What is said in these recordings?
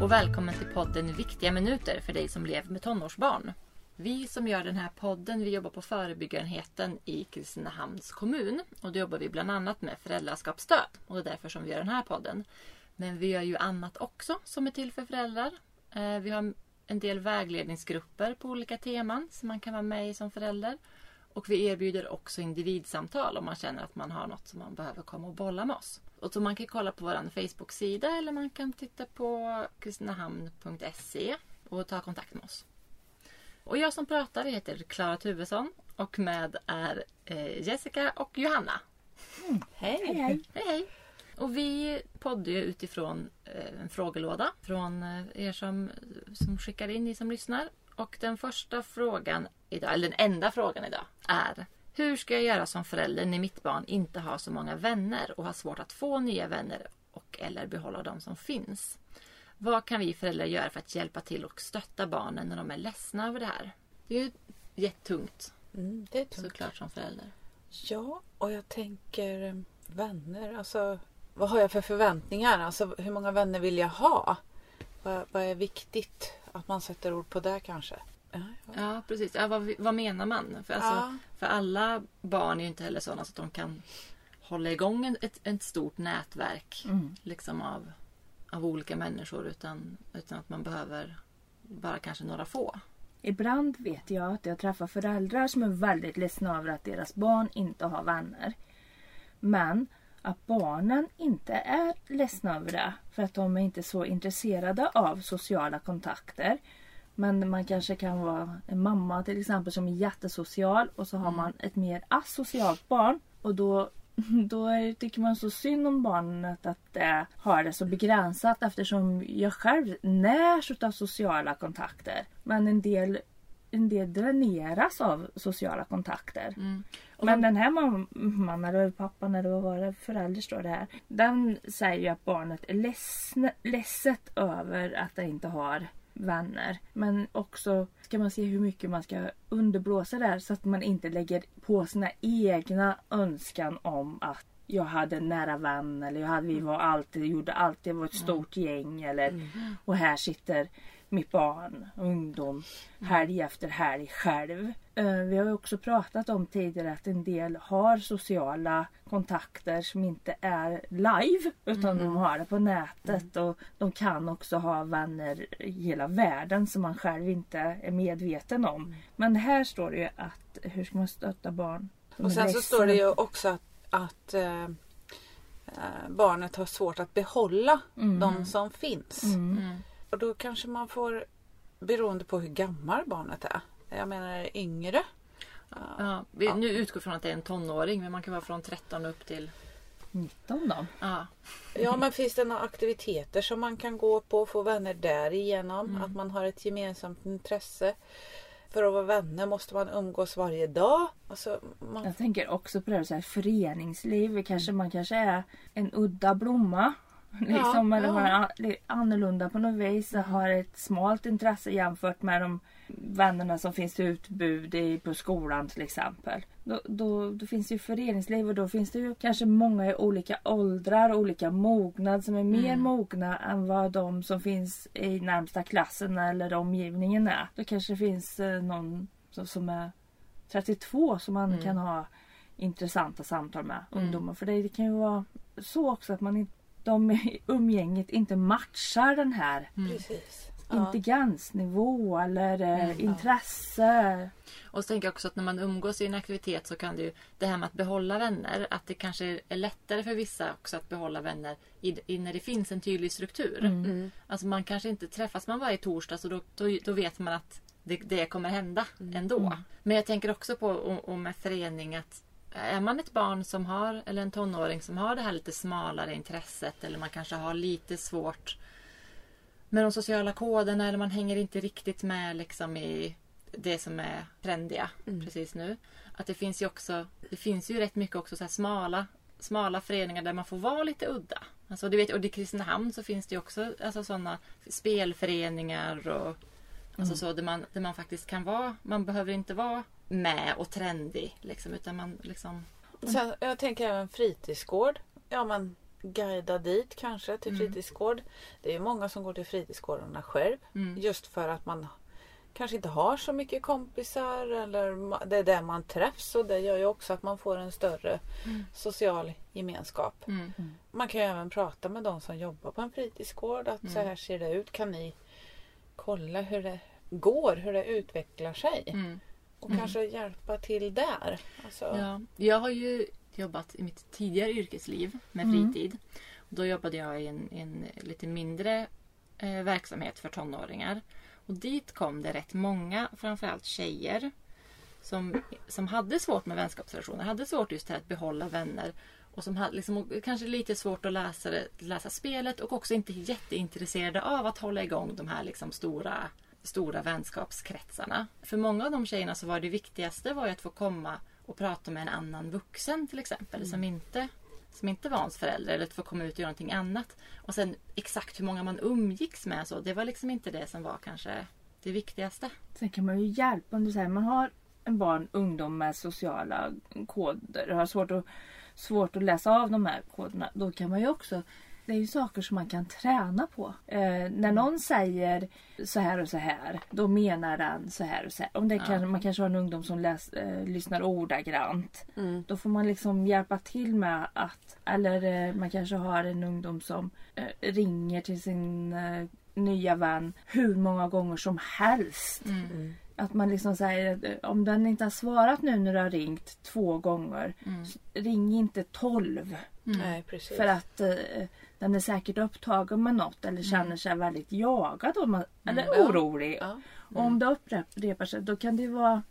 och välkommen till podden Viktiga minuter för dig som lever med tonårsbarn. Vi som gör den här podden vi jobbar på förebyggarenheten i Kristinehamns kommun och då jobbar vi bland annat med föräldraskapsstöd och det är därför som vi gör den här podden. Men vi gör ju annat också som är till för föräldrar. Eh, vi har en del vägledningsgrupper på olika teman som man kan vara med i som förälder. Och vi erbjuder också individsamtal om man känner att man har något som man behöver komma och bolla med oss. Och så man kan kolla på vår Facebook-sida eller man kan titta på kristinahamn.se och ta kontakt med oss. Och jag som pratar heter Klara Tuvesson och med är eh, Jessica och Johanna. Mm. Hej. hej, hej. Hej, hej. Och vi poddar ju utifrån eh, en frågelåda från eh, er som, som skickar in, ni som lyssnar. Och den första frågan idag, eller den enda frågan idag, är Hur ska jag göra som förälder när mitt barn inte har så många vänner och har svårt att få nya vänner och eller behålla de som finns? Vad kan vi föräldrar göra för att hjälpa till och stötta barnen när de är ledsna över det här? Det är ju jättetungt. Mm, det är tungt. Såklart som förälder. Ja, och jag tänker eh, vänner. Alltså, vad har jag för förväntningar? Alltså, hur många vänner vill jag ha? Vad, vad är viktigt? Att man sätter ord på det kanske. Ja, ja. ja precis. Ja, vad, vad menar man? För, alltså, för alla barn är ju inte heller sådana så att de kan hålla igång ett, ett stort nätverk mm. liksom av, av olika människor utan, utan att man behöver bara kanske några få. Ibland vet jag att jag träffar föräldrar som är väldigt ledsna över att deras barn inte har vänner. Men att barnen inte är ledsna över det för att de är inte så intresserade av sociala kontakter. Men man kanske kan vara en mamma till exempel som är jättesocial och så har mm. man ett mer asocialt barn och då då är, tycker man så synd om barnet att det har det så begränsat eftersom jag själv närs av sociala kontakter. Men en del en del dräneras av sociala kontakter. Mm. Men den här mamman eller pappan eller vad var det, förälder står det här. Den säger ju att barnet är ledset över att det inte har vänner. Men också ska man se hur mycket man ska underblåsa det här så att man inte lägger på sina egna önskan om att jag hade en nära vän eller jag hade, vi var alltid, gjorde alltid, var ett mm. stort gäng eller mm. och här sitter mitt barn, ungdom, helg efter helg själv. Eh, vi har också pratat om tidigare att en del har sociala kontakter som inte är live utan mm. de har det på nätet mm. och de kan också ha vänner i hela världen som man själv inte är medveten om. Mm. Men här står det ju att hur ska man stötta barn? Och sen så står det ju också att, att äh, barnet har svårt att behålla mm. de som finns. Och då kanske man får beroende på hur gammal barnet är. Jag menar yngre. Ja, vi, ja. Nu utgår från att det är en tonåring men man kan vara från 13 upp till 19 då? Ja. ja men finns det några aktiviteter som man kan gå på och få vänner därigenom? Mm. Att man har ett gemensamt intresse. För att vara vänner måste man umgås varje dag. Alltså, man... Jag tänker också på det här, föreningsliv. Kanske, man kanske är en udda blomma Liksom, ja, eller ja. är annorlunda på något vis. Har ett smalt intresse jämfört med de vännerna som finns utbud i, på skolan till exempel. Då, då, då, finns det ju föreningsliv och då finns det ju kanske många i olika åldrar och olika mognad som är mer mm. mogna än vad de som finns i närmsta klassen eller omgivningen är. Då kanske det finns eh, någon som, som är 32 som man mm. kan ha intressanta samtal med mm. ungdomar. För det, det kan ju vara så också att man inte de i umgänget inte matchar den här mm. intelligensnivå eller eh, mm, intresse. Och så tänker jag också att när man umgås i en aktivitet så kan det ju det här med att behålla vänner att det kanske är lättare för vissa också att behålla vänner i, i när det finns en tydlig struktur. Mm. mm. Alltså man kanske inte träffas man varje torsdag så då, då, då vet man att det, det kommer hända mm. ändå. Mm. Men jag tänker också på och, och med förening att är man ett barn som har, eller en tonåring som har det här lite smalare intresset eller man kanske har lite svårt med de sociala koderna eller man hänger inte riktigt med liksom i det som är trendiga mm. precis nu. Att det finns ju också, det finns ju rätt mycket också så smala, smala föreningar där man får vara lite udda. Alltså, du vet, och i Kristinehamn så finns det ju också alltså, sådana spelföreningar och alltså mm. så där man, där man faktiskt kan vara, man behöver inte vara med och trendig. Liksom, utan man liksom... Sen, jag tänker även fritidsgård. Ja men guida dit kanske till Mm. fritidsgård. Det är många som går till fritidsgårdarna själv. Mm. Just för att man kanske inte har så mycket kompisar eller det är där man träffs och det gör ju också att man får en större Mm. social gemenskap. Mm. Man kan ju även prata med de som jobbar på en fritidsgård att så Mm. här ser det ut. Kan ni kolla hur det går, hur det utvecklar sig? Och Mm. kanske hjälpa till där. Alltså, Ja, jag har ju jobbat i mitt tidigare yrkesliv med Mm. fritid. Då jobbade jag i en, en lite mindre eh, verksamhet för tonåringar. Och dit kom det rätt många, framförallt tjejer, som, som hade svårt med vänskapsrelationer. Hade svårt just här att behålla vänner. Och som hade liksom, kanske lite svårt att läsa, läsa spelet och också inte jätteintresserade av att hålla igång de här liksom stora, stora vänskapskretsarna. För många av de tjejerna så var det viktigaste var att få komma och prata med en annan vuxen till exempel. Som, inte, som inte var ens förälder eller att få komma ut och göra någonting annat. Och sen exakt hur många man umgicks med så, det var liksom inte det som var kanske det viktigaste. Sen kan man ju hjälpa om du säger man har en barn, ungdom med sociala koder och har svårt att, svårt att läsa av de här koderna. Då kan man ju också det är ju saker som man kan träna på. Eh, när någon säger så här och så här, då menar den så här och så här. Om det Ja. kan, man kanske har en ungdom som läs, eh, lyssnar ordagrant. Mm. Då får man liksom hjälpa till med att, eller eh, man kanske har en ungdom som eh, ringer till sin eh, nya vän hur många gånger som helst. Mm. Att man liksom säger att eh, om den inte har svarat nu när du har ringt två gånger, Mm. ring inte tolv. Mm. Nej, precis. För att eh, den är säkert upptagen med något eller känner sig väldigt jagad och man, eller Mm. Ja. orolig. Ja. Och om det upprepar sig då kan det vara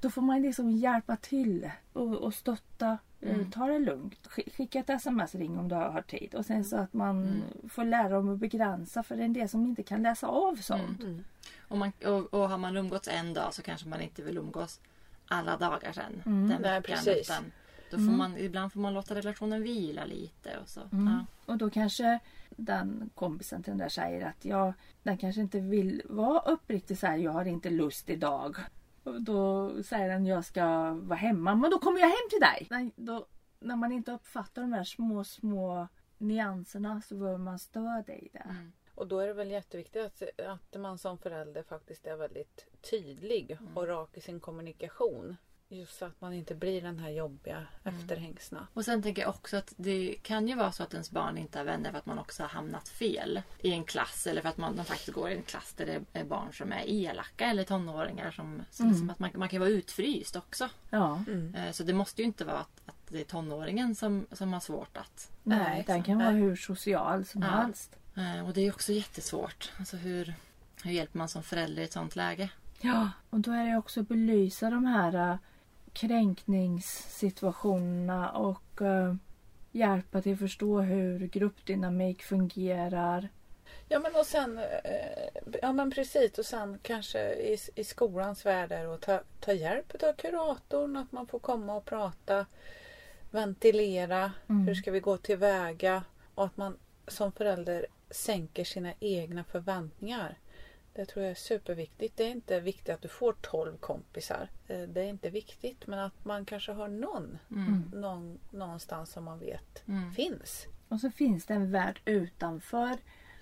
då får man liksom hjälpa till och, och stötta. eh, Mm. Ta det lugnt. Sk- Skicka ett sms ring om du har tid. Och sen så att man Mm. får lära dem att begränsa för det är en del som inte kan läsa av sånt. Mm. Och, man, och, och har man umgåtts en dag så kanske man inte vill umgås alla dagar sen. Mm. Den Nej, veckan, precis. utan Då får man, ibland får man låta relationen vila lite och så. Mm. Ja. Och då kanske den kompisen till den där säger att jag, den kanske inte vill vara uppriktig så här, jag har inte lust idag. Då säger den jag ska vara hemma, men då kommer jag hem till dig. Nej, då, när man inte uppfattar de här små, små nyanserna så behöver man stöd i det. Mm. Och då är det väl jätteviktigt att, att man som förälder faktiskt är väldigt tydlig och rak i sin kommunikation. Just så att man inte blir den här jobbiga efterhängsna. Och sen tänker jag också att det kan ju vara så att ens barn inte har vänner för att man också har hamnat fel i en klass. Eller för att man de faktiskt går i en klass där det är barn som är elaka eller tonåringar som, Mm. som att man, man kan vara utfryst också. Ja, Eh, Så det måste ju inte vara att, att det är tonåringen som, som har svårt att... nej, Nej, den kan vara hur social som Ja. helst. eh, Och det är också jättesvårt. Alltså hur, hur hjälper man som förälder i ett sånt läge? Ja, och då är det också att belysa de här äh, kränkningssituationerna och äh, hjälpa till att förstå hur gruppdynamik fungerar. Ja men och sen, eh, ja men precis och sen kanske i, i skolans värld att ta, ta hjälp av kuratorn, att man får komma och prata, ventilera, Mm. hur ska vi gå tillväga och att man som förälder sänker sina egna förväntningar. Det tror jag är superviktigt. Det är inte viktigt att du får 12 kompisar. Eh, Det är inte viktigt men att man kanske har någon, Mm. någon någonstans som man vet Mm. finns. Och så finns det en värld utanför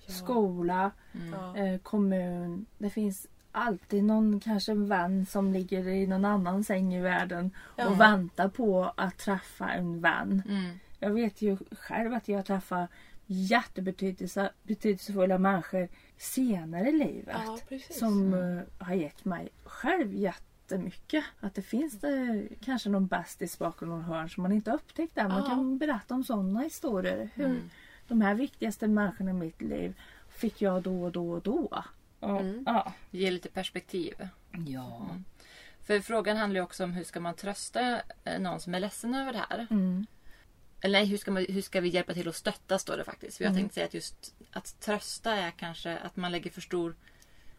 Ja. skola, Mm. Eh, kommun. Det finns alltid någon kanske en vän som ligger i någon annan säng i världen Ja. och väntar på att träffa en vän. Mm. Jag vet ju själv att jag träffar jättebetydelsefulla människor senare i livet. Ja, som eh, har gett mig själv jättemycket. Att det finns det kanske någon bästis bakom någon hörn som man inte upptäckt än. Man Ja. kan berätta om sådana historier. Hur Mm. de här viktigaste människorna i mitt liv fick jag då och då och då. Och, Mm. Ja. Det ger lite perspektiv. Ja. För frågan handlar ju också om hur ska man trösta eh, någon som är ledsen över det här. Mm. Eller nej, hur ska, man, hur ska vi hjälpa till att stötta står det faktiskt. För jag Mm. tänkte säga att just att trösta är kanske att man lägger för stor...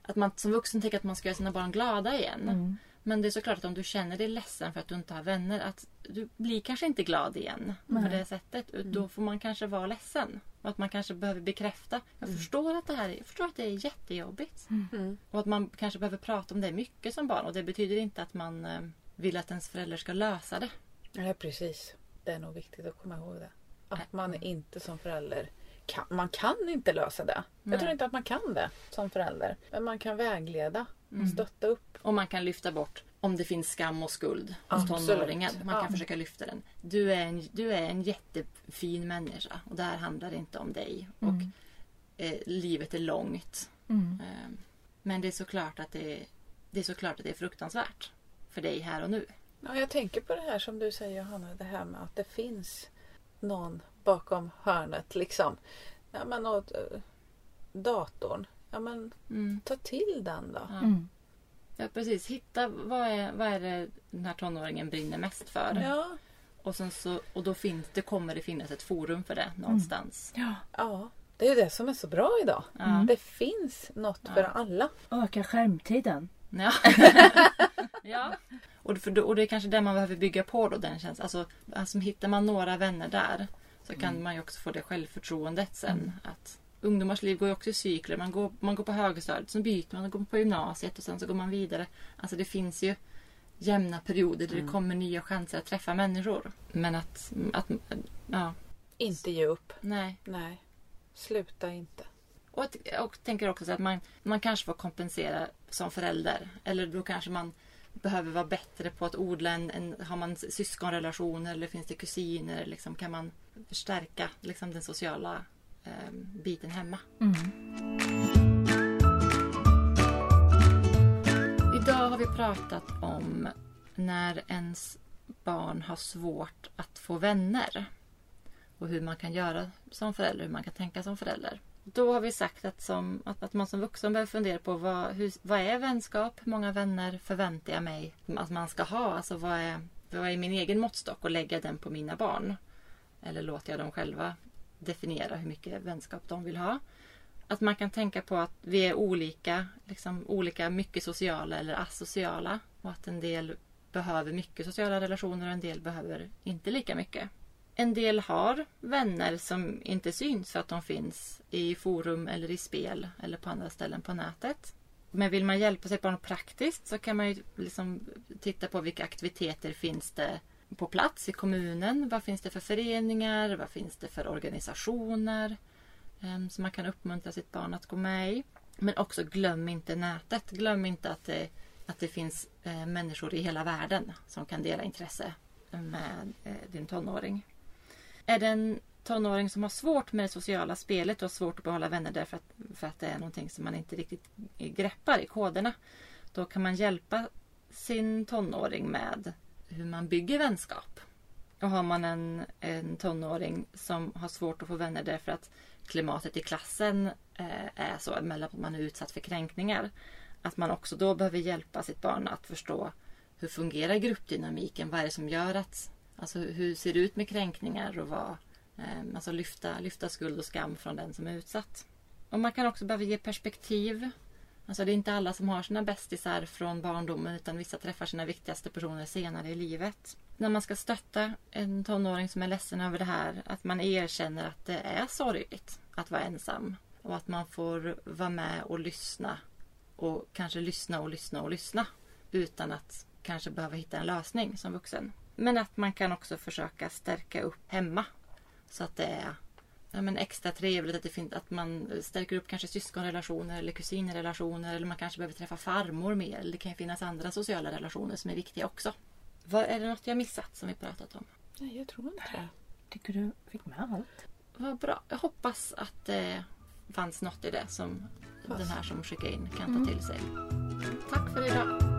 Att man som vuxen tänker att man ska göra sina barn glada igen. Mm. Men det är såklart att om du känner dig ledsen för att du inte har vänner att du blir kanske inte glad igen på Nej. det sättet. Då får man kanske vara ledsen. Och att man kanske behöver bekräfta. Jag förstår att det här är, jag förstår att det är jättejobbigt. Mm. Och att man kanske behöver prata om det mycket som barn. Och det betyder inte att man eh, vill att ens förälder ska lösa det. Nej, precis. Det är nog viktigt att komma ihåg det. att man inte som förälder kan, man kan inte lösa det. Nej. Jag tror inte att man kan det som förälder. Men man kan vägleda och Mm. stötta upp. Och man kan lyfta bort om det finns skam och skuld hos tonåringen. Man kan Ja. försöka lyfta den. Du är, en, du är en jättefin människa och det här handlar inte om dig. Och eh, livet är långt. Mm. Eh, men det är såklart att det, det är såklart att det är fruktansvärt för dig här och nu. Ja, jag tänker på det här som du säger Johanna, det här med att det finns någon bakom hörnet liksom. Ja men och, eh, datorn. Ja men Mm. ta till den då. Ja. Mm. Ja, precis. Hitta vad är, vad är det den här tonåringen brinner mest för. Ja, Och, sen så, och då finns, det kommer det finnas ett forum för det någonstans. Ja. ja. Det är ju det som är så bra idag. Det finns något för alla. Öka skärmtiden. Ja. ja. Och, för, och det är kanske det man behöver bygga på då. Den känns, alltså, alltså, hittar man några vänner där så kan man ju också få det självförtroendet sen. Att ungdomars liv går ju också i cykler. Man går, man går på högstadiet, sen byter man och går på gymnasiet och sen så går man vidare. Alltså det finns ju jämna perioder där det kommer nya chanser att träffa människor. Men att, att ja, Inte ge upp. nej. Nej. Sluta inte. Och, och tänker också så att man, man kanske får kompensera som förälder. Eller då kanske man behöver vara bättre på att odla en, en har man syskonrelationer eller finns det kusiner? Liksom, kan man förstärka liksom, den sociala eh, biten hemma? Mm. Idag har vi pratat om när ens barn har svårt att få vänner. Och hur man kan göra som förälder, hur man kan tänka som förälder. Då har vi sagt att, som, att, att man som vuxen behöver fundera på vad, hur, vad är vänskap? Hur många vänner förväntar jag mig att man ska ha? Alltså vad är, vad är min egen måttstock och lägga den på mina barn? Eller låter jag dem själva definiera hur mycket vänskap de vill ha? Att man kan tänka på att vi är olika, liksom olika mycket sociala eller asociala. Och att en del behöver mycket sociala relationer och en del behöver inte lika mycket. En del har vänner som inte syns för att de finns i forum eller i spel eller på andra ställen på nätet. Men vill man hjälpa sitt barn praktiskt så kan man ju liksom titta på vilka aktiviteter finns det på plats i kommunen. Vad finns det för föreningar? Vad finns det för organisationer? Ehm, som man kan uppmuntra sitt barn att gå med i. Men också glöm inte nätet. Glöm inte att det, att det finns eh, människor i hela världen som kan dela intresse med eh, din tonåring. Är det en tonåring som har svårt med det sociala spelet och har svårt att behålla vänner därför att, för att det är någonting som man inte riktigt greppar i koderna. Då kan man hjälpa sin tonåring med hur man bygger vänskap. Och har man en, en tonåring som har svårt att få vänner därför att klimatet i klassen eh, är så, eller att man är utsatt för kränkningar. Att man också då behöver hjälpa sitt barn att förstå hur fungerar gruppdynamiken? Vad är det som gör att... Alltså hur ser det ut med kränkningar och vad... Eh, alltså lyfta, lyfta skuld och skam från den som är utsatt. Och man kan också behöva ge perspektiv. Alltså det är inte alla som har sina bästisar från barndomen utan vissa träffar sina viktigaste personer senare i livet. När man ska stötta en tonåring som är ledsen över det här, att man erkänner att det är sorgligt att vara ensam. Och att man får vara med och lyssna. Och kanske lyssna och lyssna och lyssna. Utan att kanske behöva hitta en lösning som vuxen. Men att man kan också försöka stärka upp hemma. Så att det är ja, men extra trevligt att, det finns, att man stärker upp kanske syskonrelationer eller kusinrelationer. Eller man kanske behöver träffa farmor mer. Det kan ju finnas andra sociala relationer som är viktiga också. Vad, är det något jag missat som vi pratat om? Nej, jag tror inte det. Tycker du fick med allt? Vad bra. Jag hoppas att det fanns något i det som den här som skickade in kan ta till sig. Tack för idag.